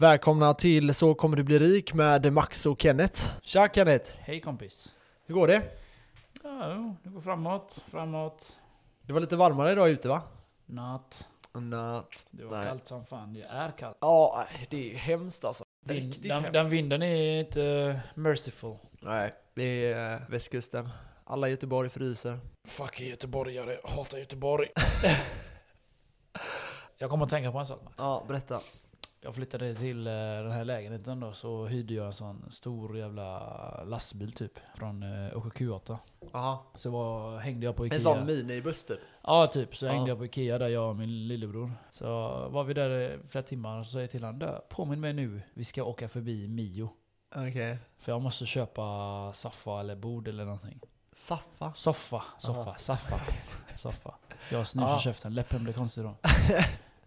Välkomna till Så kommer du bli rik med Max och Kenneth. Tja Kenneth! Hej kompis. Hur går det? Ja, jo, det går framåt, framåt. Det var lite varmare idag ute va? Natt. Natt. Det var Nej. kallt som fan. Det är kallt. Ja, det är hemskt alltså. Vind, Riktigt den, hemskt. den vinden är inte merciful. Nej, det är eh, västkusten. Alla i Göteborg fryser. Fuck göteborgare, hatar Göteborg. jag kommer att tänka på en sak Max. Ja, berätta. Jag flyttade till eh, den här lägenheten då, så hyrde jag en sån stor jävla lastbil typ. Från eh, OKQ8. Aha. Så var, hängde jag på Ikea. En sån minibuss typ. Ja, typ. Så Ja. hängde jag på Ikea där, jag och min lillebror. Så var vi där i flera timmar och så sa jag till honom, "Dö, påminn mig nu, vi ska åka förbi Mio. Okej. För jag måste köpa soffa eller bord eller någonting. Saffa. Soffa, soffa, Aha. soffa. soffa. Jag snus Ja. i käften, läppen blev konstig då.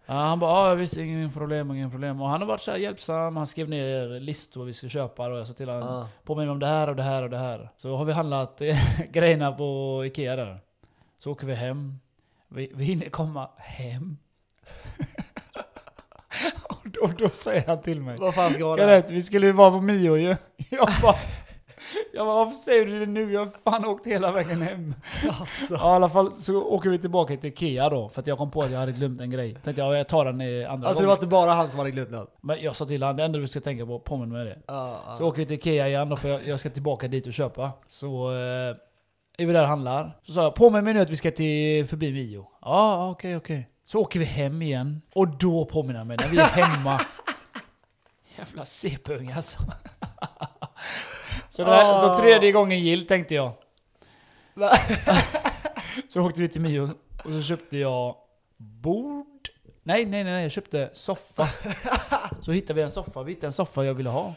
Ja, han bara ja visst, ingen problem, ingen problem. Och han har varit så hjälpsam, han skrev ner listor vad vi ska köpa och jag sa till honom Ja. Påminn om det här och det här och det här. Så har vi handlat grejerna på Ikea där. Så åker vi hem. Vi, vi hinner komma hem. och då, då säger han till mig. Vad fan ska? Gareth, vi skulle ju vara på Mio ju. Jag bara, jag bara, varför säger du det nu? Jag har fan åkt hela vägen hem. Alltså. Ja, i alla fall så åker vi tillbaka till Ikea då. För att jag kom på att jag hade glömt en grej. Tänkte jag, jag tar den i andra Alltså det var gången. inte bara han som hade glömt något? Men jag sa till honom, det enda du ska tänka på, påminn mig det. Ja, ja. Så åker vi till Ikea igen då, för jag, jag ska tillbaka dit och köpa. Så eh, är vi där och handlar. Så sa jag, påminn mig nu att vi ska till förbi Mio. Ja, ah, okej, okej. Så åker vi hem igen. Och då påminner han mig, när vi är hemma. Jävla CP-unge alltså. Så, här, så tredje gången gill tänkte jag. Så åkte vi till Mio och så köpte jag bord. Nej, nej, nej, jag köpte soffa. så hittade vi en soffa, vi hittade en soffa jag ville ha.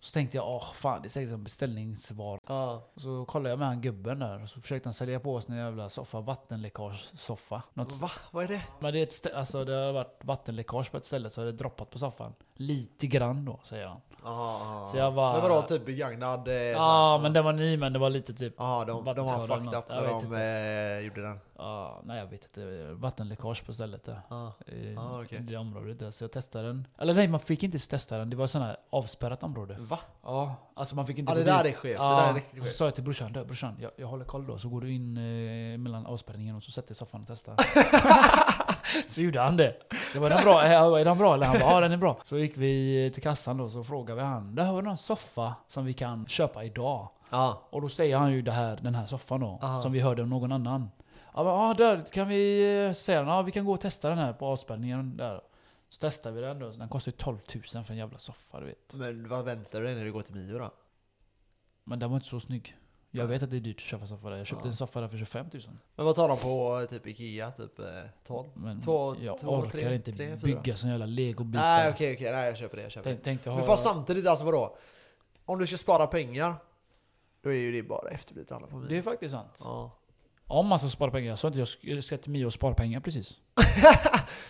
Så tänkte jag, åh fan det är säkert en beställningsvara. Ja. Så kollade jag med han gubben där, och så försökte han sälja på oss en jävla soffa, vattenläckage-soffa. Något, Va? Vad är det? men det, är ett stä- alltså, det har varit vattenläckage på ett ställe så har det droppat på soffan. Lite grann då, säger han. Aha. Så jag bara- Men vadå, typ begagnad? eh, Ja, såhär? men den var ny men det var lite typ Ja, de, de har fucked up när de inte. eh, gjorde den. Ja, nej jag vet inte. Vattenläckage på stället där. Ja. I Ah, okej. det området där. Så jag testade den. Eller nej, man fick inte testa den. Det var här avspärrat område. Va? Ja, alltså man fick inte det gå där dit. är skevt, Ja, det där är riktigt så sa jag till brorsan, "Du, brorsan jag, jag håller koll då. Så går du in eh, mellan avspärrningen och så sätter jag soffan och testar. så gjorde han det. Det var den bra, Eh, är den bra? Eller han bara, ja den är bra. Så gick vi till kassan då så frågade vi han, det här var någon soffa som vi kan köpa idag. Ja. Och då säger han ju det här, den här soffan då, Aha. som vi hörde om någon annan. Ja, men, ah, där kan vi eh, säga den, ja, vi kan gå och testa den här på avspärrningen där. Så testar vi den då, så den kostar ju 12 000 för en jävla soffa du vet. Men vad väntar du dig när du går till Mio då? Men den var inte så snygg. Jag vet att det är dyrt att köpa soffa där. Jag köpte Ja. en soffa där för 25 000. Men vad tar de på eh, typ Ikea? Typ eh, 12? Men Två- jag två, orkar tre- inte tre, bygga sån jävla legobitar. Nej okej okej, nej jag köper det, jag köper det. Tänk, tänkte Men fast samtidigt, alltså vadå? Om du ska spara pengar, då är ju det bara efterblivet alla på Mio. Det är faktiskt sant. Ja. Om man ska spara pengar. Jag sa inte jag sk- ska till Mio och spara pengar precis.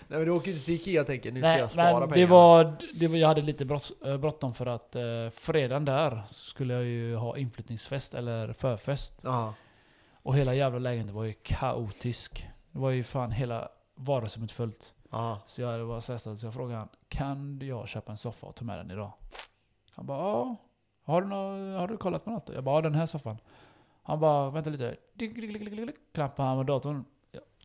Nej men du åker inte till Ikea och tänker nu ska Nej, jag spara men pengar. det var, det var, jag hade lite brott, eh, bråttom för att eh, fredagen där skulle jag ju ha inflyttningsfest eller förfest. Ja. Och hela jävla lägenheten var ju kaotisk. Det var ju fan hela vardagsrummet fullt. Ja. Så jag var stressad så jag frågade han, kan jag köpa en soffa och ta med den idag? Han bara, ja. Har du, nå- har du kollat på något? då?" Jag bara, ja den här soffan. Han bara, vänta lite. Knappade han med datorn.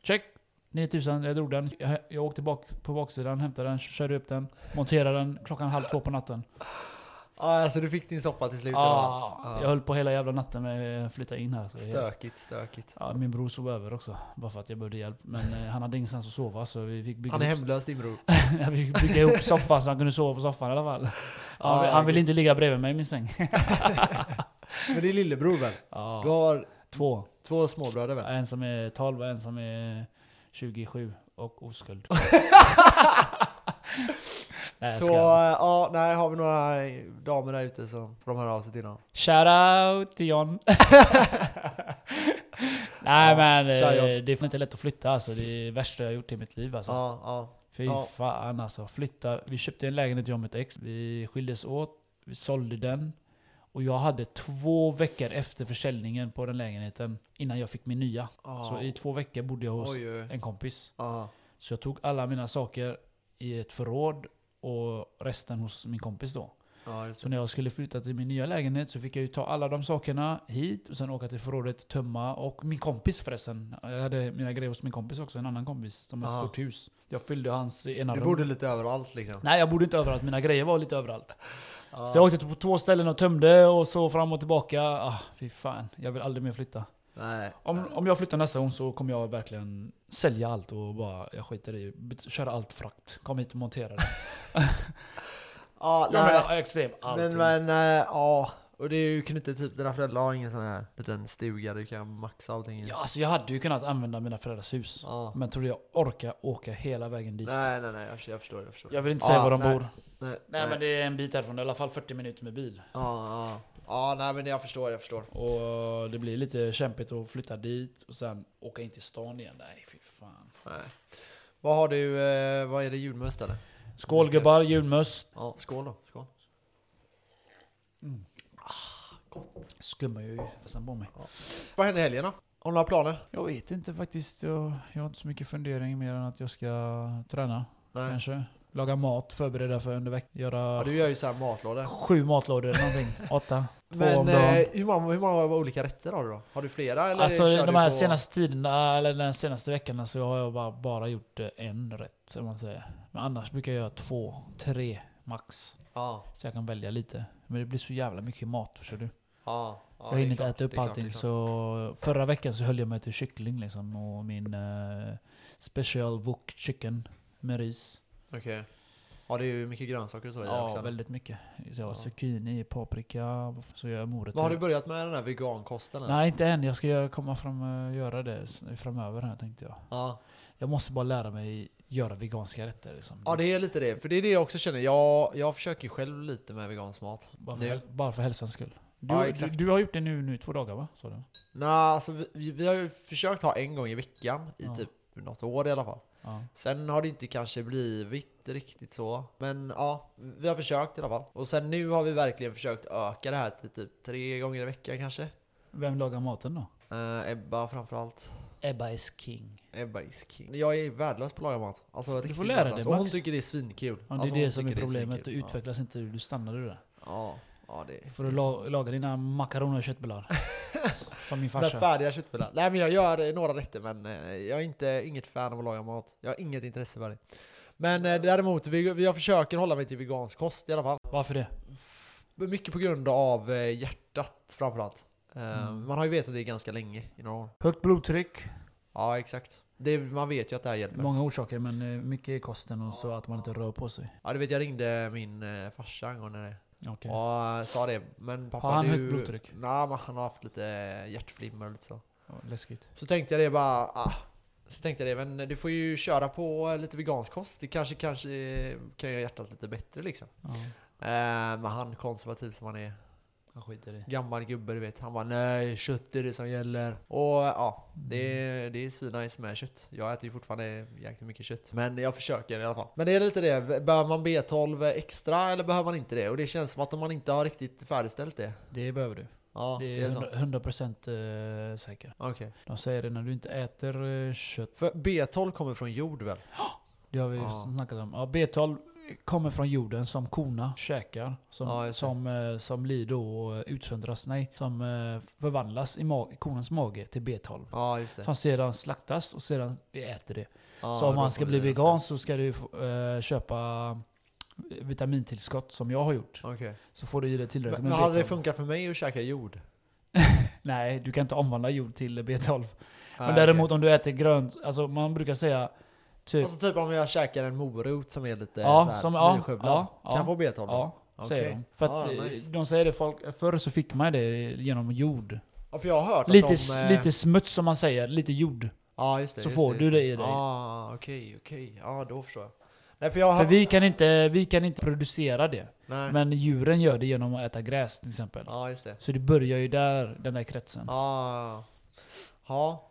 Check. 9000, jag drog den. Jag, jag åkte bak på baksidan, hämtade den, körde upp den, monterade den klockan halv två på natten. Ja alltså du fick din soffa till slut? Ah, eller? Jag höll på hela jävla natten med att flytta in här. Stökigt, stökigt. Ja, min bror sov över också, bara för att jag behövde hjälp. Men eh, han hade ingenstans att sova så vi fick bygga Han är hemlös din bror. Jag fick bygga ihop soffan så han kunde sova på soffan i alla fall. Han, han ville inte ligga bredvid mig i min säng. Men det är lillebror väl? Du Ja, har två. två småbröder väl? En som är 12 och en som är 27 och oskuld. Nej, Så eh, ja, nej har vi några damer där ute så får de höra av sig till honom. Shout out till John. Nej Ja, men eh, det är inte lätt att flytta alltså. Det är det värsta jag har gjort i mitt liv alltså. Ja, ja. Fy Ja. fan alltså. Flytta. Vi köpte en lägenhet jag och mitt ex. Vi skildes åt. Vi sålde den. Och jag hade två veckor efter försäljningen på den lägenheten innan jag fick min nya. ja. Så i två veckor bodde jag hos Oj, oj. en kompis. Ja. Så jag tog alla mina saker i ett förråd och resten hos min kompis då. Ja, just Så när jag skulle flytta till min nya lägenhet så fick jag ju ta alla de sakerna hit och sen åka till förrådet, tömma och min kompis förresten. Jag hade mina grejer hos min kompis också, en annan kompis som har ett stort hus. Jag fyllde hans ena Du rum. bodde lite överallt liksom. Nej jag bodde inte överallt, mina grejer var lite överallt. Ja. Så jag åkte på två ställen och tömde och så fram och tillbaka. Ah, fy fan, jag vill aldrig mer flytta. Nej. Om, om jag flyttar nästa gång så kommer jag verkligen sälja allt och bara, jag skiter i, köra allt frakt. Kom hit och montera det. Ja, Jag nej. menar extremt allting. Men, men äh, ja. Och det är ju kan inte typ, dina föräldrar har ingen sån här liten stuga du kan maxa allting i? Ja, alltså jag hade ju kunnat använda mina föräldrars hus. Ja. Men tror du jag orkar åka hela vägen dit? Nej, nej, nej. Jag förstår, jag förstår. Jag förstår. Jag vill inte säga Ja, var de nej. bor. Nej, Nej, men det är en bit härifrån, i alla fall 40 minuter med bil. Ja, ja. Ja, nej men jag förstår, jag förstår. Och det blir lite kämpigt att flytta dit och sen åka in till stan igen. Nej, fy fan. Nej. Vad har du, eh, vad är det, julmust eller? Skål gubbar, julmust. Ja, skål då. Skål. Skummar ju nästan på mig. Vad händer i helgen då? Har du några planer? Jag vet inte faktiskt. Jag, jag har inte så mycket fundering mer än att jag ska träna. Nej. Kanske. Laga mat, förbereda för under veckan. Göra Ja, du gör ju så här matlådor. sju matlådor eller någonting. Åtta. Två Men om dagen. eh, hur, många, hur många olika rätter har du då? Har du flera eller Alltså kör de här på- senaste tiderna, eller den senaste veckan så har jag bara, bara gjort eh, en rätt, om man säger. Men annars brukar jag göra två, tre max. Ja, Så jag kan välja lite. Men det blir så jävla mycket mat, förstår du. ja. ja jag hinner inte äta upp klart, allting. klart. Så förra veckan så höll jag mig till kyckling liksom. Och min eh, special wok chicken med ris. Okej. Ja, det är ju mycket grönsaker och så i Ja, också. eller? väldigt mycket. Så jag har Ja. zucchini, paprika, så gör jag morötter. Har du börjat med den här vegankosten? eller? Nej, inte än. Jag ska komma fram och göra det framöver här tänkte jag. Ja. Jag måste bara lära mig göra veganska rätter. Liksom. ja, det är lite det. För det är det jag också känner. Jag, jag försöker själv lite med vegansk mat. bara, för, nu. bara för hälsans skull. Du, Ja, du, du har gjort det nu, nu två dagar va? Så du? Nej, alltså vi- vi, vi har ju försökt ha en gång i veckan i Ja. typ något år i alla fall. Ja. Sen har det inte kanske blivit riktigt så. Men ja, vi har försökt i alla fall. Och sen nu har vi verkligen försökt öka det här till typ tre gånger i veckan kanske. Vem lagar maten då? Uh, Ebba framförallt. Ebba is king. Ebba is king. Jag är värdelös på att laga mat. Alltså, riktigt får lära dig. Och hon Max. tycker det är svinkul. Ja, det alltså, är det hon som är problemet. Du utvecklas inte, du stannar du där. Ja, ja det Får du la, laga dina makaroner och köttbullar. som min Med farsa. färdiga köttbullar. Nej men jag gör eh, några rätter men eh, jag är inte, inget fan av att laga mat. Jag har inget intresse för det. Men eh, däremot, vi, jag försöker hålla mig till vegansk kost i alla fall. Varför det? Mycket på grund av eh, hjärtat framförallt. Eh, Mm. Man har ju vetat det ganska länge, i några år. Högt blodtryck. Ja exakt. Det, man vet ju att det här hjälper. Många orsaker, men mycket är kosten och så att man inte rör på sig. Ja du vet, jag ringde min farsa angående det. Okej. Och eh, sa det. Men pappa Har han du... högt blodtryck? Nej men han har haft lite hjärtflimmer och lite så. Läskigt. Så tänkte jag det bara, ah. Så tänkte jag det, men du får ju köra på eh, lite vegansk kost. Det kanske, kanske eh, kan göra hjärtat lite bättre liksom. Ja, Eh, men han konservativ som han är, jag skiter i det. gammal gubbe du vet. Han bara nej, kött är det som gäller. Och ja, det, är- det är svinnice med kött. Jag äter ju fortfarande jäkligt mycket kött. Men jag försöker i alla fall. Men det är lite det, behöver man B12 extra eller behöver man inte det? Och det känns som att om man inte har riktigt färdigställt det. Det behöver du. Ja, det är 100%, 100% eh, säker. Okej. De säger det när du inte äter eh, kött. För B12 kommer från jord väl? Det har vi Ja. snackat om. Ja, B12 kommer från jorden som korna käkar. Som, Ja, det. som, eh, som blir då eh, utsöndras, nej. Som eh, förvandlas i mag- konens mage till B12. Ja, just det. Som sedan slaktas och sedan vi äter det. Ja, så om man ska bli det vegan så ska du eh, köpa vitamintillskott som jag har gjort. Okej. Så får du i dig tillräckligt med men hade det B12. funkat för mig att käka jord? Nej, du kan inte omvandla jord till B12. Nej, Men däremot om du äter grönt, alltså man brukar säga typ... Alltså typ om jag käkar en morot som är lite Ja, så här som- ja, ja, Kan ja. jag få B12 då? Ja, Okej. säger de. För att Ah, eh, nice. de säger det, folk, förr så fick man det genom jord. Ja, för jag har hört Lite, att de... eh, lite smuts som man säger, lite jord. Ja, just det. så just får det, du just det i dig. Ja, okej, okej. Ja, då förstår jag. Nej, för jag har... För vi kan, inte, vi kan inte producera det. Nej. Men djuren gör det genom att äta gräs till exempel. Ja, just det. Så det börjar ju där, den där kretsen. Ja. Ja.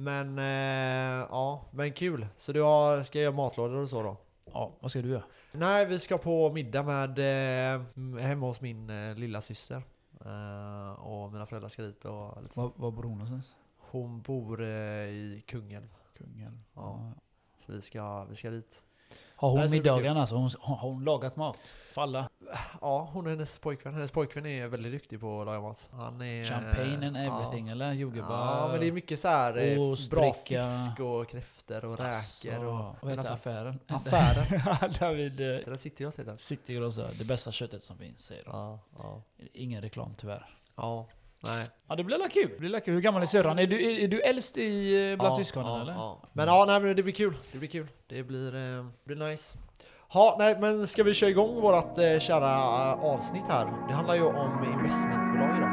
Men, eh, ja, men kul. Så du har, ska göra matlådor och så då? Ja, vad ska du göra? Nej, vi ska på middag med eh, hemma hos min eh, lilla syster. Eh, och mina föräldrar ska dit och lite så. Var, var bor hon någonstans? Hon bor eh, i Kungälv. Kungälv. Ja. Så vi ska, vi ska dit. Har hon middagarna alltså? Hon, har hon lagat mat? För alla? Ja, hon och hennes pojkvän. Hennes pojkvän är väldigt duktig på att laga mat. Han är... Champagne and ja. everything eller? Jordgubbar? Ja, men det är mycket så här eh, Ost, bra fisk och kräftor och räkor och... Alltså, Vad heter affären? Affären. David eh, Den sitter heter den. Citygrossa, det bästa köttet som finns säger de. Ja, ja. Ingen reklam tyvärr. Ja, nej. Ja det blir la kul. Det blir la kul. Hur gammal är syrran? Är du, är, är du äldst i, eh, bland ja, syskonen ja, eller? Ja. Men ja, nej, men det blir kul. Det blir kul. Det blir, eh, blir nice. Ja, nej, men ska vi köra igång vårt eh, kära eh, avsnitt här? Det handlar ju om investmentbolag idag.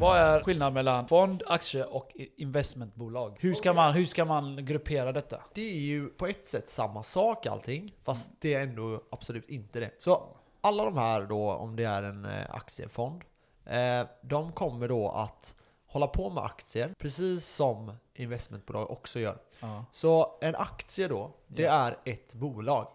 Vad är skillnaden mellan fond, aktie och investmentbolag? Hur ska man, hur ska man gruppera detta? Det är ju på ett sätt samma sak allting, fast det är ändå absolut inte det. Så alla de här då, om det är en eh, aktiefond, eh, de kommer då att hålla på med aktier, precis som investmentbolag också gör. Ja. Så en aktie då, det Ja. är ett bolag.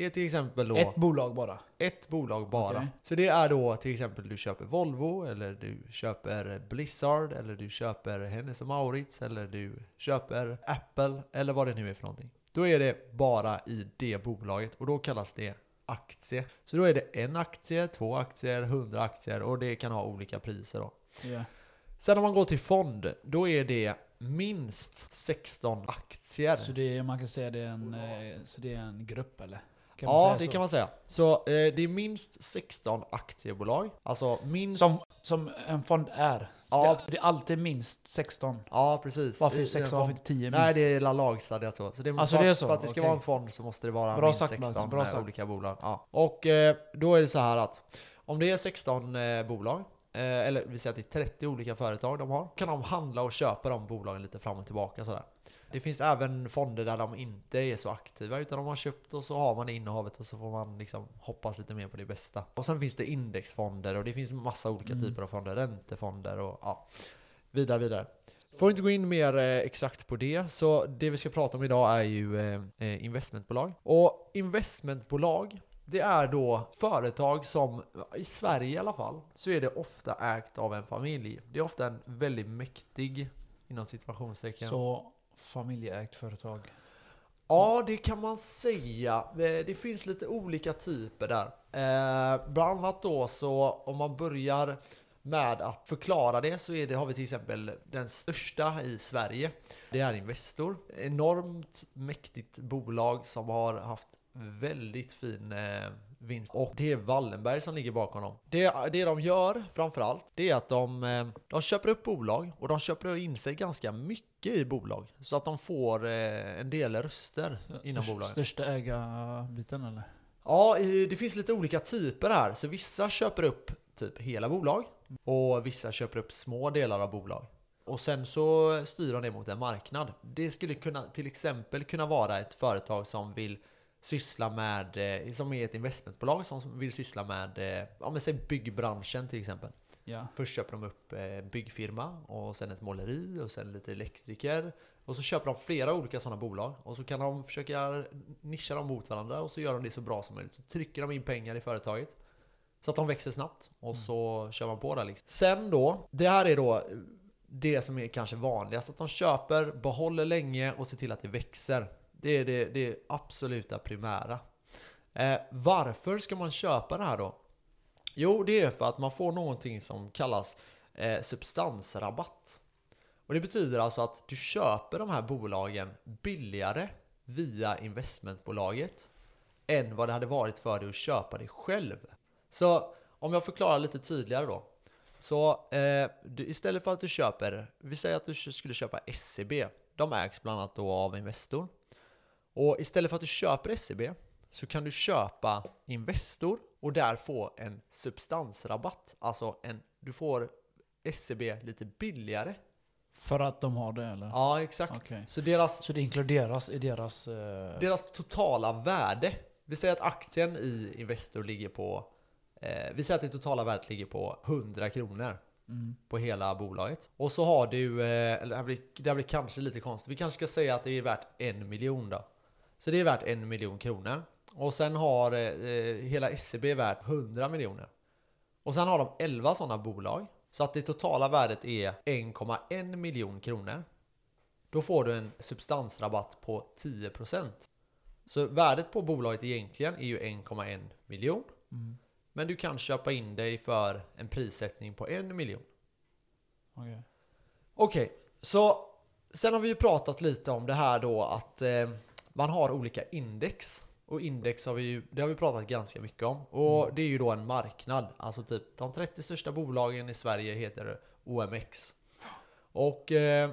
Det är till exempel då Ett bolag bara? ett bolag bara. Okej. Så det är då till exempel du köper Volvo, eller du köper Blizzard, eller du köper Hennes och Mauritz, eller du köper Apple, eller vad det nu är för någonting. Då är det bara i det bolaget och då kallas det aktie. Så då är det en aktie, två aktier, hundra aktier och det kan ha olika priser då. Ja. Sen om man går till fond, då är det minst 16 aktier. Så det är, man kan säga det är en, eh, så det är en grupp eller? Kan man ja, säga det så? kan man säga. Så eh, det är minst 16 aktiebolag. Alltså minst... Som, som en fond är? Ja. Det, det är alltid minst 16? Ja, precis. Varför I- i en 16? fond. Varför inte 10 minst? Nej, det är la- lagstadgat så. så, det, Alltså, för, det är att- så? för att det ska Okej. vara en fond så måste det vara Bra minst sagt, Max. 16 Bra eh, sagt. olika bolag. Ja. Och eh, då är det så här att om det är 16 eh, bolag, eh, eller vi säger att det är 30 olika företag de har, kan de handla och köpa de bolagen lite fram och tillbaka sådär. Det finns även fonder där de inte är så aktiva utan de har köpt och så har man det innehavet och så får man liksom hoppas lite mer på det bästa. Och sen finns det indexfonder och det finns massa olika Mm. typer av fonder, räntefonder och ja, vidare vidare. Får inte gå in mer eh, exakt på det, så det vi ska prata om idag är ju eh, eh, investmentbolag. Och investmentbolag, det är då företag som, i Sverige i alla fall, så är det ofta ägt av en familj. Det är ofta en väldigt mäktig, inom situationstecken. Så familjeägt företag? Ja, det kan man säga. Eh, det finns lite olika typer där. Eh, bland annat då så om man börjar med att förklara det så är det, har vi till exempel den största i Sverige. Det är Investor. Enormt mäktigt bolag som har haft väldigt fin eh, vinst. Och det är Wallenberg som ligger bakom dem. Det, det de gör framförallt, det är att de, eh, de köper upp bolag och de köper in sig ganska mycket i bolag. Så att de får eh, en del röster inom Största- bolagen. Största ägarbiten eller? Ja, det finns lite olika typer här. Så vissa köper upp typ hela bolag och vissa köper upp små delar av bolag. Och sen så styr de det mot en marknad. Det skulle kunna, till exempel kunna vara ett företag som vill syssla med, eh, som är ett investmentbolag som vill syssla med, eh, ja men säg byggbranschen till exempel. Ja. Först köper de upp eh, en byggfirma och sen ett måleri och sen lite elektriker. Och så köper de flera olika sådana bolag och så kan de försöka nischa dem mot varandra och så gör de det så bra som möjligt. Så trycker de in pengar i företaget så att de växer snabbt och så kör man på där liksom. Sen då, det här är då det som är kanske vanligast, att de köper, behåller länge och ser till att det växer. Det är det, det absoluta primära. Eh, varför ska man köpa det här då? Jo, det är för att man får någonting som kallas eh, substansrabatt. Och det betyder alltså att du köper de här bolagen billigare via investmentbolaget än vad det hade varit för dig att köpa det själv. Så om jag förklarar lite tydligare då. Så eh, du, istället för att du köper, vi säger att du skulle köpa SEB. De ägs bland annat då av Investor. Och istället för att du köper SEB så kan du köpa Investor och där få en substansrabatt. Alltså en, du får SEB lite billigare. För att de har det eller? Ja, exakt. Okej. Så deras, Så det inkluderas i deras... eh, deras totala värde. Vi säger att aktien i Investor ligger på eh, Vi säger att det totala värdet ligger på 100 kronor mm. på hela bolaget. Och så har du, eh, det här blir, det här blir kanske lite konstigt, vi kanske ska säga att det är värt en miljon då. Så det är värt en miljon kronor. Och sen har eh, hela SEB värt 100 miljoner. Och sen har de 11 sådana bolag. Så att det totala värdet är 1,1 miljon kronor. Då får du en substansrabatt på 10%. Så värdet på bolaget egentligen är ju 1,1 miljon. Mm. Men du kan köpa in dig för en prissättning på en miljon. Okej. Okej, så sen har vi ju pratat lite om det här då att eh, man har olika index. Och index har vi ju, det har vi pratat ganska mycket om. Och Mm. det är ju då en marknad. Alltså typ de 30 största bolagen i Sverige heter OMX. Och eh,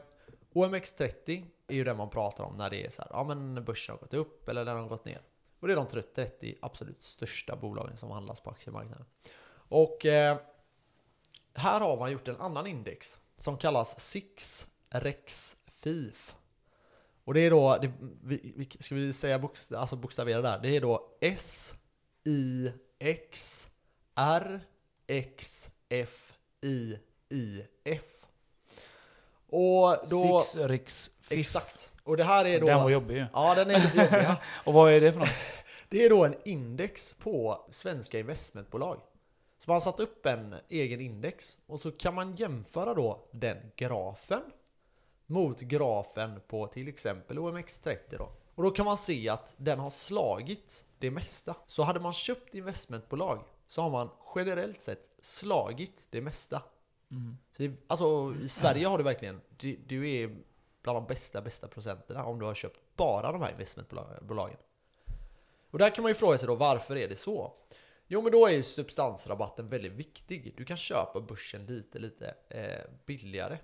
OMX30 är ju den man pratar om när det är så här, ja men börsen har gått upp eller den har gått ner. Och det är de 30 absolut största bolagen som handlas på aktiemarknaden. Och eh, här har man gjort en annan index som kallas Six Rex FIF. Och det är då, det, vi, ska vi säga bokst, alltså bokstavera där? Det är då S I X R X F I I F. Och då... Six Riks Fiff. Exakt. Och det här är då... Den var jobbig. Ja, den är lite jobbig. ja. Och vad är det för något? Det är då en index på svenska investmentbolag. Så man har satt upp en egen index och så kan man jämföra då den grafen mot grafen på till exempel OMX30 då. Och då kan man se att den har slagit det mesta. Så hade man köpt investmentbolag så har man generellt sett slagit det mesta. Mm. Så det, alltså i Sverige har du verkligen, du, du är bland de bästa, bästa procenterna om du har köpt bara de här investmentbolagen. Och där kan man ju fråga sig då, varför är det så? Jo men då är ju substansrabatten väldigt viktig. Du kan köpa börsen lite, lite eh, billigare.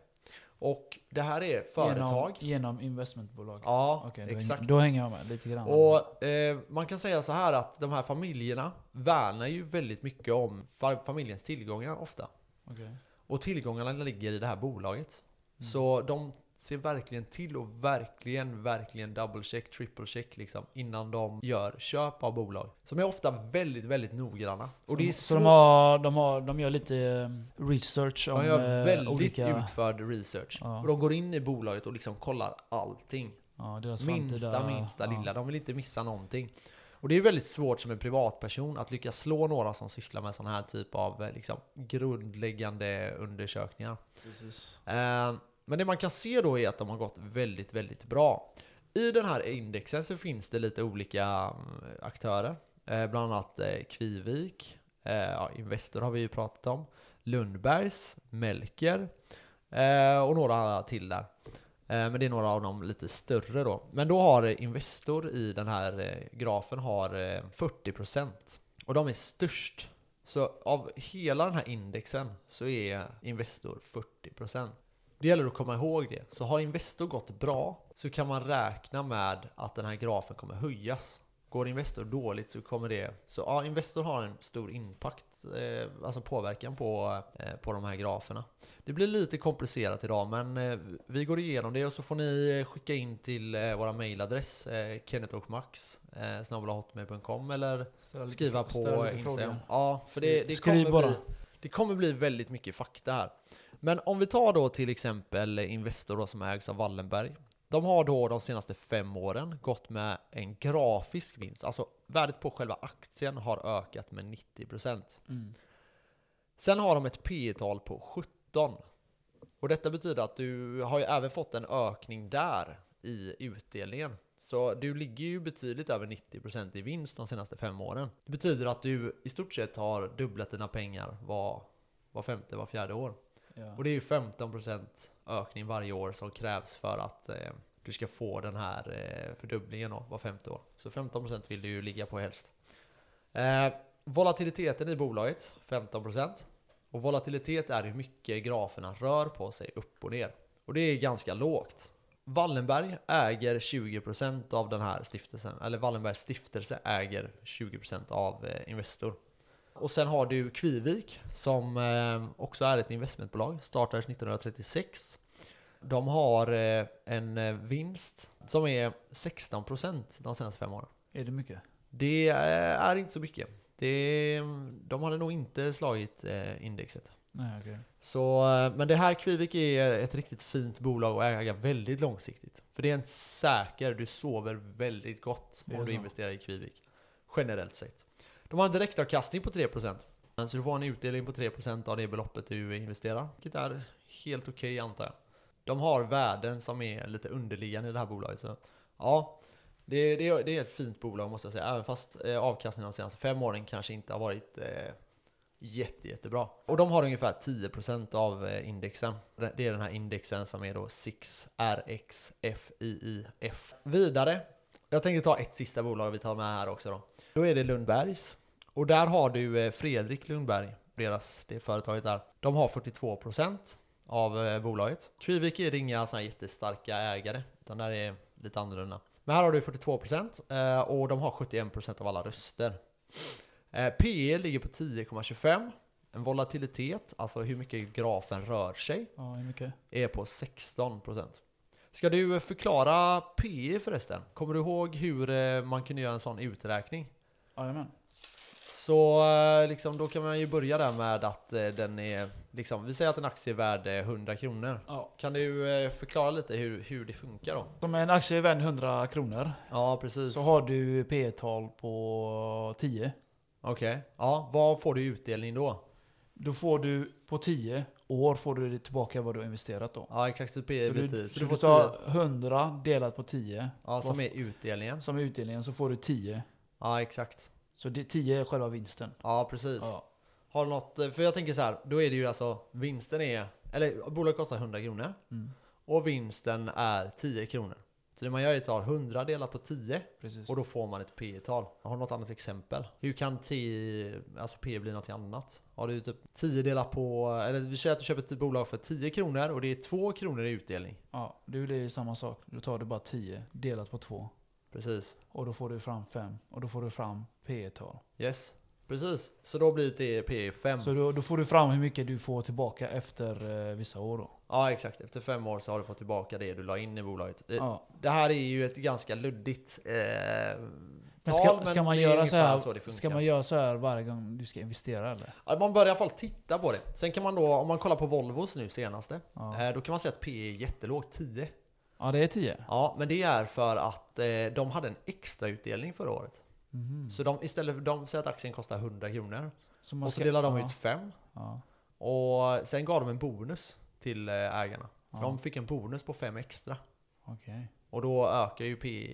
Och det här är företag. Genom, genom investmentbolag? Ja, Okej, då, exakt. Hänger, då hänger jag med lite grann. Och eh, man kan säga så här att de här familjerna värnar ju väldigt mycket om fa- familjens tillgångar ofta. Okej. Och tillgångarna ligger i det här bolaget. Mm. Så de ser verkligen till och verkligen, verkligen double check, triple check liksom innan de gör köp av bolag. Som är ofta väldigt, väldigt noggranna. Och det är så så, de, har, de, har, de gör lite eh, research om de gör eh, väldigt olika... utförd research. Ja. Och de går in i bolaget och liksom kollar allting. Ja, Minsta, minsta ja. lilla. De vill inte missa någonting. Och det är väldigt svårt som en privatperson att lyckas slå några som sysslar med sån här typ av eh, liksom, grundläggande undersökningar. Precis. Eh, men det man kan se då är att de har gått väldigt, väldigt bra. I den här indexen så finns det lite olika eh, aktörer. Eh, Bland annat eh, Kvivik, eh, ja, Investor har vi ju pratat om, Lundbergs, Melker eh, och några till där. Eh, men det är några av de lite större då. Men då har Investor i den här grafen har 40% och de är störst. Så av hela den här indexen så är Investor 40%. Det gäller att komma ihåg det. Så har Investor gått bra så kan man räkna med att den här grafen kommer höjas. Går Investor dåligt så kommer det... Så ja, Investor har en stor impact, eh, alltså påverkan på, eh, på de här graferna. Det blir lite komplicerat idag men eh, vi går igenom det och så får ni eh, skicka in till eh, våra mailadress eh, kennethochmax eh, eller Ställa lite skriva på Instagram. Ja, för det, det, Skriv kommer bara. bli, det kommer bli väldigt mycket fakta här. Men om vi tar då till exempel Investor då, som ägs av Wallenberg. De har då de senaste fem åren gått med en grafisk vinst. Alltså värdet på själva aktien har ökat med 90%. Mm. Sen har de ett P tal på 17. Och detta betyder att du har ju även fått en ökning där i utdelningen. Så du ligger ju betydligt över 90% i vinst de senaste fem åren. Det betyder att du i stort sett har dubblat dina pengar var, var femte, var fjärde år. Ja. Och det är ju 15% ökning varje år som krävs för att eh, du ska få den här eh, fördubblingen då, var femte år. Så 15% vill du ju ligga på helst. Eh, volatiliteten i bolaget, 15%. Och volatilitet är hur mycket graferna rör på sig upp och ner. Och det är ganska lågt. Wallenberg äger 20% av den här stiftelsen, eller Wallenbergs stiftelse äger 20% av eh, Investor. Och sen har du Kvivik som eh, också är ett investmentbolag, startades 1936. De har eh, en eh, vinst som är 16% de senaste fem åren. Är det mycket? Det är inte så mycket. Det, de hade nog inte slagit indexet. Nej, okej. Så, men det här Kvivik är ett riktigt fint bolag att äga väldigt långsiktigt. För det är en säker, du sover väldigt gott om du så. investerar i Kvivik. Generellt sett. De har en direktavkastning på 3%. Så du får en utdelning på 3% av det beloppet du investerar. Vilket är helt okej antar jag. De har värden som är lite underliggande i det här bolaget. Så ja, det, det, det är ett fint bolag måste jag säga. Även fast eh, avkastningen de senaste fem åren kanske inte har varit eh, jätte, jättebra. Och de har ungefär 10% av eh, indexen. Det det är den här indexen som är då 6RXFIIF. Vidare, jag tänker ta ett sista bolag vi tar med här också då. Då är det Lundbergs. Och där har du eh, Fredrik Lundberg, deras, det företaget där. De har 42% av eh, bolaget. Kvivik är det inga sådana jättestarka ägare, utan där är lite annorlunda. Men här har du 42% eh, och de har 71% av alla röster. PE ligger på 10,25. En volatilitet, alltså hur mycket grafen rör sig, Ja, är på 16%. Ska du förklara PE förresten? Kommer du ihåg hur man kunde göra en sån uträkning? Jajamän. Så eh, liksom, då kan man ju börja där med att eh, den är, liksom, vi säger att en aktie är värd eh, 100 kronor. Ja. Kan du eh, förklara lite hur, hur det funkar då? Som en aktie är värd 100 kronor. Ja, precis. Så har du P tal på 10. Okej. Ja, vad får du i utdelning då? Då får du på 10 år får du tillbaka vad du har investerat då. Ja, exakt. Så P Så du, 10. så du får ta 10. 100 delat på 10 Ja, som är utdelningen. som är utdelningen så får du 10. Ja, exakt. Så det, 10 är själva vinsten. Ja, precis. Ja. Har något, eh, för jag tänker så här, då är det ju alltså, vinsten är, eller bolaget kostar 100 kronor. Mm. Och vinsten är 10 kronor. Så det man gör är att ta 100 delat på 10 Precis. och då får man ett P tal Har du något annat exempel? Hur kan T, alltså P bli något annat? Har du typ 10 delat på, eller vi säger att du köper ett bolag för 10 kronor och det är 2 kronor i utdelning. Ja, det blir samma sak. Då tar du bara 10 delat på 2. Precis. Och då får du fram 5. Och då får du fram P tal Yes. Precis. Så då blir det P 5. Så då, då får du fram hur mycket du får tillbaka efter eh, vissa år då. Ja exakt, efter fem år så har du fått tillbaka det du la in i bolaget. Det- Ja. Det här är ju ett ganska luddigt eh, Men tal, ska, ska, man göra så här, så ska man göra så här varje gång du ska investera eller? Ja, man bör i alla fall titta på det. Sen kan man då, om man kollar på Volvos nu senaste, Ja, eh, då kan man säga att P är jättelågt, 10. Ja det är 10. Ja, men det är för att eh, de hade en extra utdelning förra året. Mhm. Så de, istället för, de säger att aktien kostar 100 kronor. Så Och så ska- delar de ja, ut 5. Ja. Och sen gav de en bonus till eh, ägarna. Så Ja. de fick en bonus på 5 extra. Okej. Och då ökar ju P,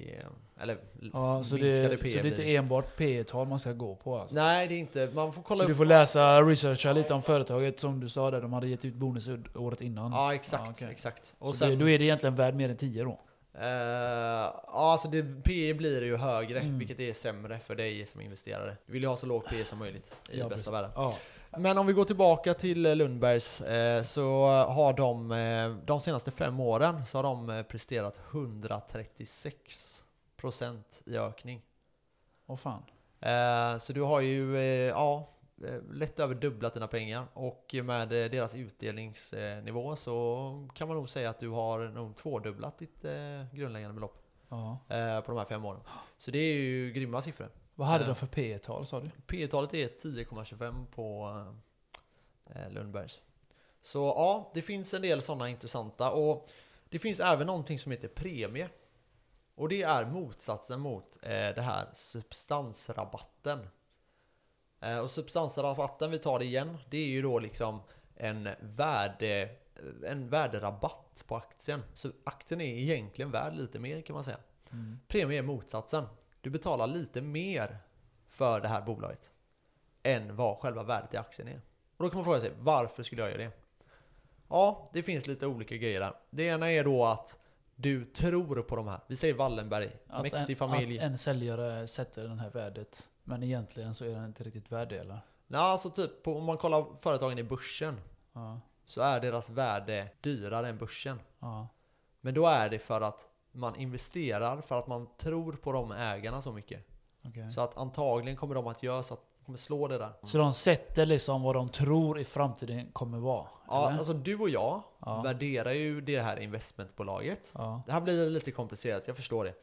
eller Ja, så det, minskade så det är inte enbart P tal man ska gå på alltså. Nej, det är inte, man får kolla Så du upp. får läsa, researcha lite om företaget som du sa där, de hade gett ut bonus året innan. Ja, exakt, Ja, okej. exakt. Och så det, sen, då är det egentligen värd mer än 10 då? eh, ja alltså det, P blir ju högre, Mm. vilket är sämre för dig som investerare. Du vill ju ha så lågt P som möjligt i Ja, bästa precis. världen. Ja. Men om vi går tillbaka till eh, Lundbergs eh, så har de eh, de senaste fem åren så har de eh, presterat 136% i ökning. Åh fan. Eh, Så du har ju eh, ja, eh, lätt över dubblat dina pengar och med eh, deras utdelningsnivå så kan man nog säga att du har nog tvådubblat ditt eh, grundläggande belopp eh, på de här fem åren. Så det är ju grymma siffror. Vad hade Eh. de för P tal sa du? P talet är 10,25 på eh, Lundbergs. Så ja, det finns en del sådana intressanta och det finns även någonting som heter premie. Och det är motsatsen mot eh, det här substansrabatten. Eh, och substansrabatten, vi tar det igen, det är ju då liksom en värde en värderabatt på aktien. Så aktien är egentligen värd lite mer kan man säga. Mm. Premie är motsatsen. Du betalar lite mer för det här bolaget än vad själva värdet i aktien är. Och då kan man fråga sig, varför skulle jag göra det? Ja, det finns lite olika grejer där. Det ena är då att du tror på de här. Vi säger Wallenberg, Att mäktig en, familj. Att en säljare sätter den här värdet. Men egentligen så är den inte riktigt värd det eller? Nej, alltså typ på, om man kollar företagen i börsen Ja. så är deras värde dyrare än börsen. Ja. Men då är det för att man investerar för att man tror på de ägarna så mycket. okej. Så att antagligen kommer de att göra så att de kommer slå det där. Så de sätter liksom vad de tror i framtiden kommer vara? Ja, eller? alltså du och jag Ja. värderar ju det här investmentbolaget. ja. Det här blir lite komplicerat, jag förstår det.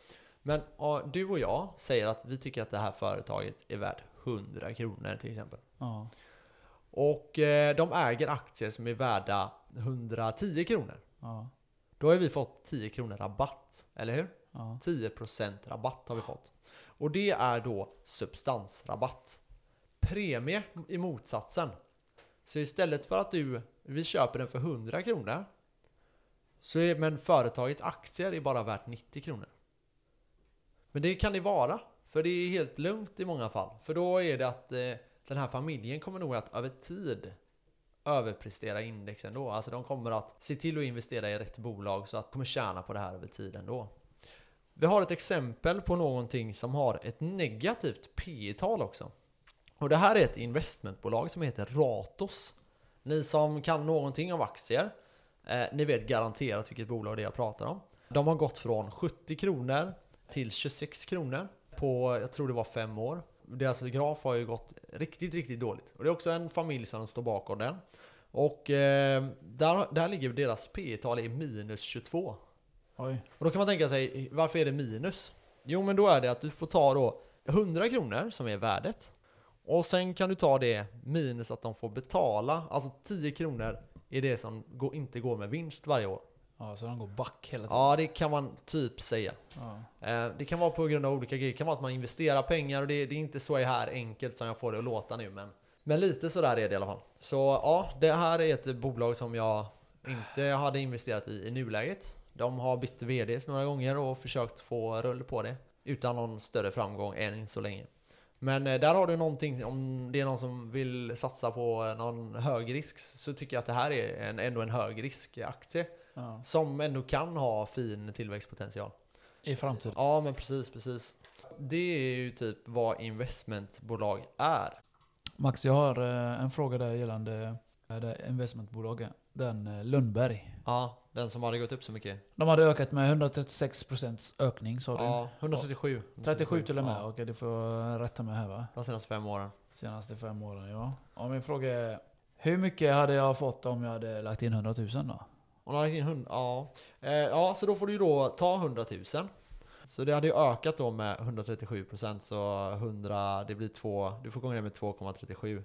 Men ja, du och jag säger att vi tycker att det här företaget är värt 100 kronor till exempel. Ja. Och eh, de äger aktier som är värda 110 kronor. Ja. Då har vi fått 10 kronor rabatt, eller hur? Ja. 10% rabatt har vi fått. Och det är då substansrabatt. premie i motsatsen. Så istället för att du, vi köper den för 100 kronor. Så är, men företagets aktier är bara värt 90 kronor. Men det kan det vara. För det är helt lugnt i många fall. För då är det att eh, den här familjen kommer nog att över tid överprestera indexen då. Alltså de kommer att se till att investera i rätt bolag så att de kommer tjäna på det här över tiden då. Vi har ett exempel på någonting som har ett negativt P tal också. Och det här är ett investmentbolag som heter Ratos. Ni som kan någonting om aktier, eh, ni vet garanterat vilket bolag det är jag pratar om. De har gått från 70 kronor till 26 kronor på, jag tror det var fem år. Deras graf har ju gått riktigt, riktigt dåligt. Och det är också en familj som står bakom den. Och eh, där, där ligger deras P tal i minus 22. Oj. Och då kan man tänka sig, varför är det minus? Jo men då är det att du får ta då 100 kronor som är värdet. Och sen kan du ta det minus att de får betala, alltså 10 kronor är det som inte går med vinst varje år. Ja, så de går back hela tiden. Ja, det kan man typ säga. Ja. Eh, Det kan vara på grund av olika grejer. Det kan vara att man investerar pengar och det, är inte så här enkelt som jag får det att låta nu. Men, men lite sådär är det i alla fall. Så ja, det här är ett bolag som jag inte hade investerat i i nuläget. De har bytt VDs några gånger och försökt få rull på det. Utan någon större framgång än så länge. Men eh, där har du någonting, om det är någon som vill satsa på någon hög risk så tycker jag att det här är en, ändå en hög risk aktie. Ja. Som ändå kan ha fin tillväxtpotential. I framtiden. Ja men precis, precis. Det är ju typ vad investmentbolag är. Max, jag har eh, en fråga där gällande eh, det investmentbolaget. Den eh, Lundberg. Ja, den som hade gått upp så mycket. De hade ökat med 136% ökning sa du? Ja, 137. 37 till och med? Ja, Okej, det får jag rätta mig här va? de senaste fem åren. Senaste fem åren, ja. Och min fråga är, hur mycket hade jag fått om jag hade lagt in 100 000 då? De har lagt in 100, ja. Eh, ja, så då får du ju då ta 100 000. Så det hade ju ökat då med 137% så 100, det blir 2, du får gånger det med 2,37.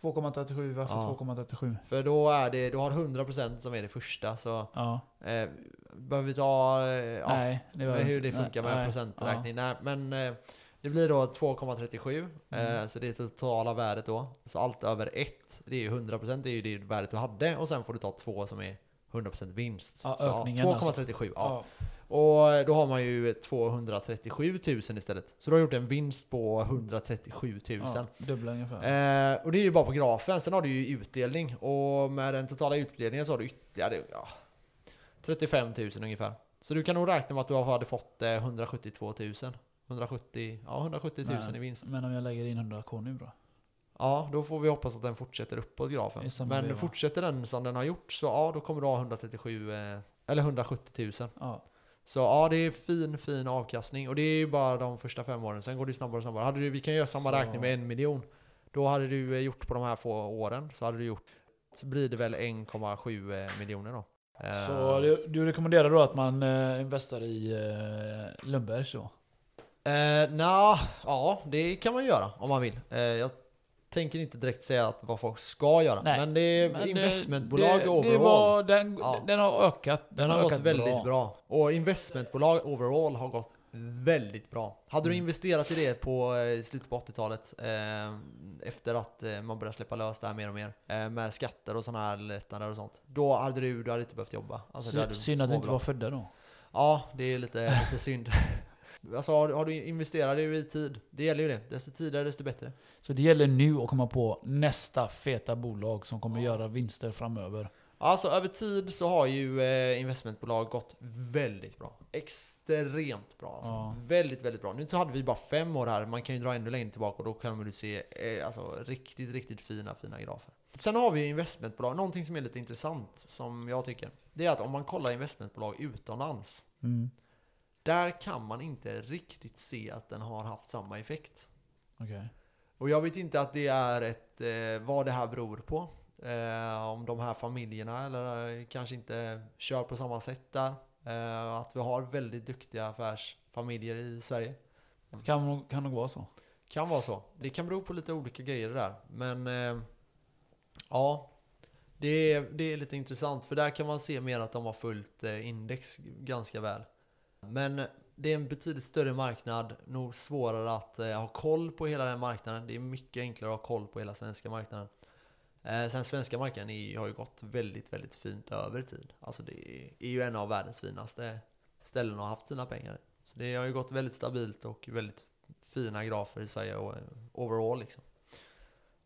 2,37, varför Ja. 2,37? För då är det, du har 100% som är det första så Ja, eh, behöver vi ta, eh, ja, nej. Det var Men hur det funkar nej, med nej, procenträkning. Nej, men eh, det blir då 2,37. Mm. Eh, så det är totala värdet då. Så allt över 1, det är ju 100%, det är ju det värdet du hade. Och sen får du ta 2 som är 100% vinst. Ja, så, ökningen 2,37. Ja. Ja. Ja. Och då har man ju 237 000 istället. Så du har gjort en vinst på 137 000. Ja, dubbla ungefär. Eh, och det är ju bara på grafen. Sen har du ju utdelning. Och med den totala utdelningen så har du ytterligare ja, 35 000 ungefär. Så du kan nog räkna med att du hade fått eh, 172 000. 170, ja, 170 000 Men- i vinst. Men om jag lägger in 100 k nu då? Ja, då får vi hoppas att den fortsätter uppåt grafen. Men veva. fortsätter den som den har gjort så ja, då kommer du ha 137 eh, eller 170 000. Ja. Så ja, det är fin, fin avkastning. Och det är ju bara de första fem åren. Sen går det snabbare och snabbare. Hade du, vi kan göra samma Så- räkning med en miljon. Då hade du eh, gjort på de här få åren, så hade du gjort, så blir det väl 1,7 eh, miljoner då. Så du, du rekommenderar då att man eh, investerar i eh, Lundbergs då? Eh, Nja, ja det kan man göra om man vill. Eh, jag tänker inte direkt säga att vad folk ska göra. Nej, men det är Men investmentbolag det, overall. det var, den, Ja. den har ökat. Den har gått ökat väldigt bra. Och investmentbolag overall har gått väldigt bra. Hade du Mm. investerat i det på eh, slutet på 80-talet eh, efter att eh, man började släppa lös det här mer och mer eh, med skatter och sådana här lättnader och sånt. Då hade du, du hade inte behövt jobba. Alltså, Synd att du inte var födda då. Ja, det är lite, lite synd. Alltså har, du- har du investerat i tid, det gäller ju det. Desto tidigare desto bättre. Så det gäller nu att komma på nästa feta bolag som kommer Ja. göra vinster framöver. Alltså över tid så har ju eh, investmentbolag gått väldigt bra. Extremt bra alltså. Ja. Väldigt, väldigt bra. Nu hade vi bara fem år här, man kan ju dra ännu längre tillbaka och då kan man ju se eh, alltså, riktigt, riktigt fina, fina grafer. Sen har vi investmentbolag, någonting som är lite intressant som jag tycker. Det är att om man kollar investmentbolag utomlands, Mm. Där kan man inte riktigt se att den har haft samma effekt. Okej. Och jag vet inte att det är ett, eh, vad det här beror på. Eh, om de här familjerna eller eh, kanske inte kör på samma sätt där. Eh, att vi har väldigt duktiga affärsfamiljer i Sverige. Kan, kan nog vara så. Kan vara så. Det kan bero på lite olika grejer där. Men eh, ja, det är, det är lite intressant. För där kan man se mer att de har följt eh, index ganska väl. Men det är en betydligt större marknad, nog svårare att eh, ha koll på hela den marknaden. Det är mycket enklare att ha koll på hela svenska marknaden. Eh, sen svenska marknaden är, har ju gått väldigt, väldigt fint över tid. Alltså det är, är ju en av världens finaste ställen att ha haft sina pengar. Så det har ju gått väldigt stabilt och väldigt fina grafer i Sverige och, overall liksom.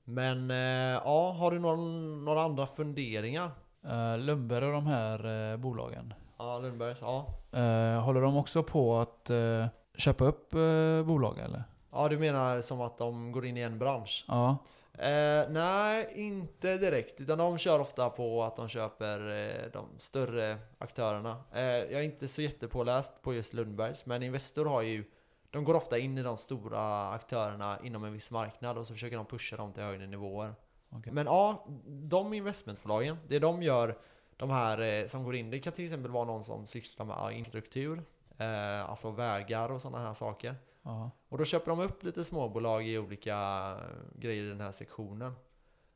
Men eh, ja, har du någon, några andra funderingar? Uh, Lundberg och de här eh, bolagen. Ja, Lundbergs, ja. Eh, håller de också på att eh, köpa upp uh, bolag eller? Ja, du menar som att de går in i en bransch? Ja. Eh, nej, inte direkt. Utan de kör ofta på att de köper eh, de större aktörerna. Eh, jag är inte så jättepåläst på just Lundbergs, men Investor har ju de går ofta in i de stora aktörerna inom en viss marknad och så försöker de pusha dem till högre nivåer. Okay. Men ja, de investmentbolagen, det de gör, de här eh, som går in, det kan till exempel vara någon som sysslar med infrastruktur, eh, alltså vägar och sådana här saker. Ja. Och då köper de upp lite småbolag i olika grejer i den här sektionen.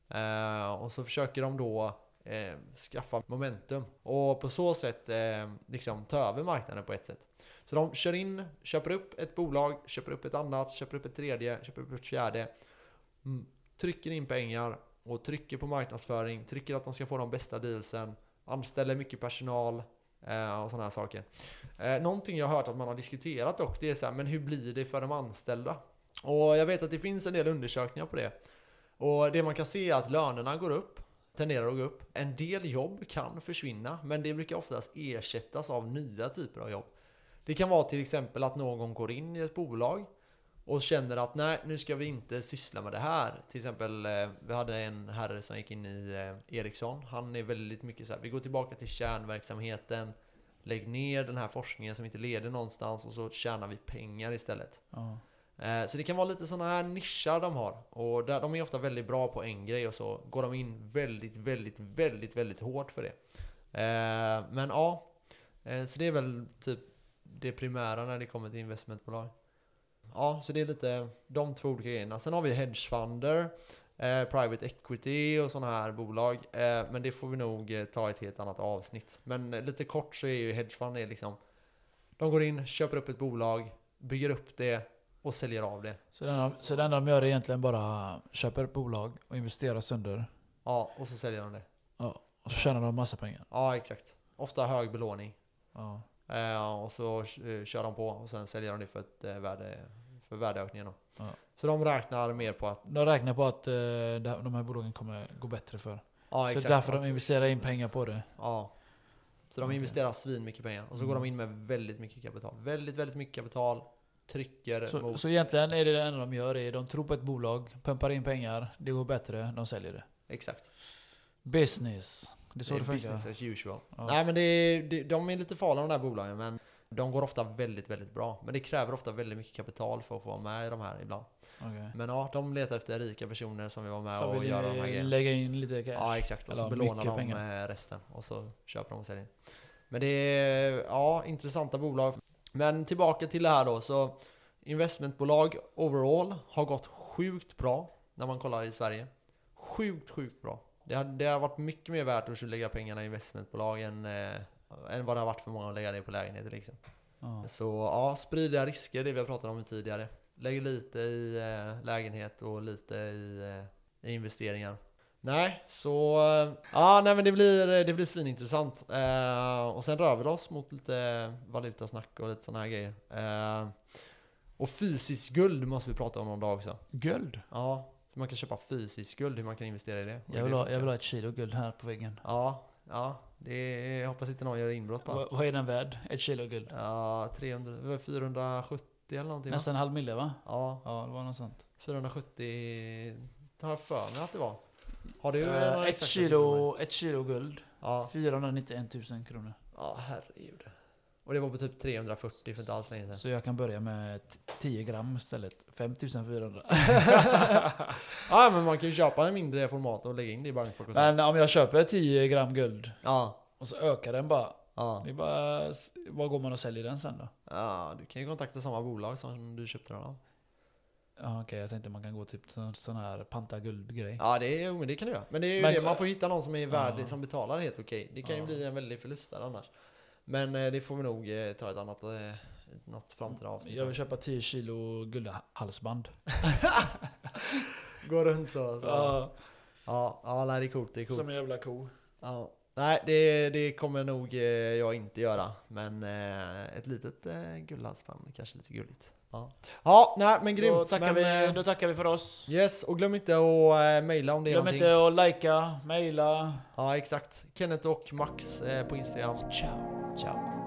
Eh, och så försöker de då eh, skaffa momentum och på så sätt eh, liksom ta över marknaden på ett sätt. Så de kör in, köper upp ett bolag, köper upp ett annat, köper upp ett tredje, köper upp ett fjärde. Mm, trycker in pengar och trycker på marknadsföring, trycker att de ska få de bästa dealsen, anställer mycket personal eh, och sådana här saker. Eh, någonting jag har hört att man har diskuterat dock, det är så här, men hur blir det för de anställda? Och jag vet att det finns en del undersökningar på det. Och det man kan se är att lönerna går upp, tenderar att gå upp. En del jobb kan försvinna, men det brukar oftast ersättas av nya typer av jobb. Det kan vara till exempel att någon går in i ett bolag och känner att nej, nu ska vi inte syssla med det här. Till exempel, eh, vi hade en herre som gick in i eh, Ericsson. Han är väldigt mycket så här, vi går tillbaka till kärnverksamheten. Lägg ner den här forskningen som inte leder någonstans och så tjänar vi pengar istället. Eh, så det kan vara lite sådana här nischar de har. Och där, de är ofta väldigt bra på en grej och så går de in väldigt, väldigt, väldigt, väldigt hårt för det. Men ja, så det är väl typ det primära när det kommer till investmentbolag. Ja, så det är lite de två olika grejerna. Sen har vi hedgefunder, eh, private equity och sådana här bolag. Eh, men det får vi nog eh, ta i ett helt annat avsnitt. Men eh, lite kort så är ju hedgefund är liksom De går in, köper upp ett bolag, bygger upp det och säljer av det. Så enda, så enda de gör är egentligen bara köper ett bolag och investerar sönder? Ja, och så säljer de det. Ja, och så tjänar de massa pengar? Ja, exakt. Ofta hög belåning. Ja. Eh, och så eh, kör de på och sen säljer de det för, ett, eh, värde, för värdeökningen. Då. Ja. Så de räknar mer på att... De räknar på att de här bolagen kommer gå bättre för. Ja, så exakt. därför de investerar in pengar på det? Ja. Så de investerar svin mycket pengar. Och så går Mm. de in med väldigt mycket kapital. Väldigt, väldigt mycket kapital. Trycker Så, mot... så egentligen är det det enda de gör, är de tror på ett bolag, pumpar in pengar, det går bättre, de säljer det. Exakt. Business. Det är så det det, funkar. business as usual. Ja. Nej men det är, det, de är lite farliga de där bolagen. Men de går ofta väldigt, väldigt bra. Men det kräver ofta väldigt mycket kapital för att få vara med i de här ibland. Okej. Men ja, de letar efter rika personer som vill vara med Så och göra de här grejerna. lägga in lite cash? Ja exakt, och så belånar de pengar. resten och så köper de och säljer. Men det är, ja, intressanta bolag. Men tillbaka till det här då, så investmentbolag overall har gått sjukt bra när man kollar i Sverige. Sjukt, sjukt bra. Det har, det har varit mycket mer värt att lägga pengarna i investmentbolag än, eh, än vad det har varit för många att lägga det på lägenheter liksom. Ja. Så ja, sprida risker, det vi har pratat om tidigare. Lägg lite i eh, lägenhet och lite i, eh, i investeringar. Nej, så... eh, Ja, nej men det blir, det blir svinintressant. Eh, och sen rör vi oss mot lite valutasnack och lite sådana här grejer. Eh, och fysiskt guld måste vi prata om någon dag också. Guld? Ja, så man kan köpa fysiskt guld, hur man kan investera i det. Jag vill, ha, jag vill ha ett kilo guld här på väggen. Ja, ja. Det är, jag hoppas inte någon gör inbrott på Vad, är den värd? Ett kilo guld? Ja, 300, det var 470 eller någonting va? Nästan en halv mille va? Ja, Ja, det var något sånt. 470 har jag för mig att det var. Har du några ett, kilo, ett kilo guld. Ja. 491 000 kronor. ja, herregud. Och det var på typ 340 för inte alls länge sedan. Så jag kan börja med t- 10 gram istället. 5400. ja, men man kan ju köpa en mindre format och lägga in det i så. Men om jag köper 10 gram guld Ja, och så ökar den bara. ja. Det är bara, var går man och säljer den sen då? ja, du kan ju kontakta samma bolag som du köpte den av. Ja, Okej, jag tänkte man kan gå typ till sån här panta guldgrej. Ja, det, är, men det kan du göra. Men det är ju Men- det, man får hitta någon som är värd, Ja. som betalar helt okej. Det kan ju Ja. bli en väldig förlust där annars. Men eh, det får vi nog eh, ta ett annat, eh, något framtida avsnitt. Jag vill köpa 10 kilo guldhalsband. Gå runt så. så. Ja, Ja, ja, nej det är coolt. Det är coolt. som en jävla ko. Ja. Nej, det, det kommer nog jag inte göra. Men ett litet guldhalsband, kanske lite gulligt. Ja, ja nej men grymt. Då tackar, men, vi, eh, då tackar vi för oss. Yes, och glöm inte att eh, mejla om det är Glöm någonting. inte att likea, mejla. Ja, exakt. Kenneth och Max eh, på Instagram. Ciao. Ciao.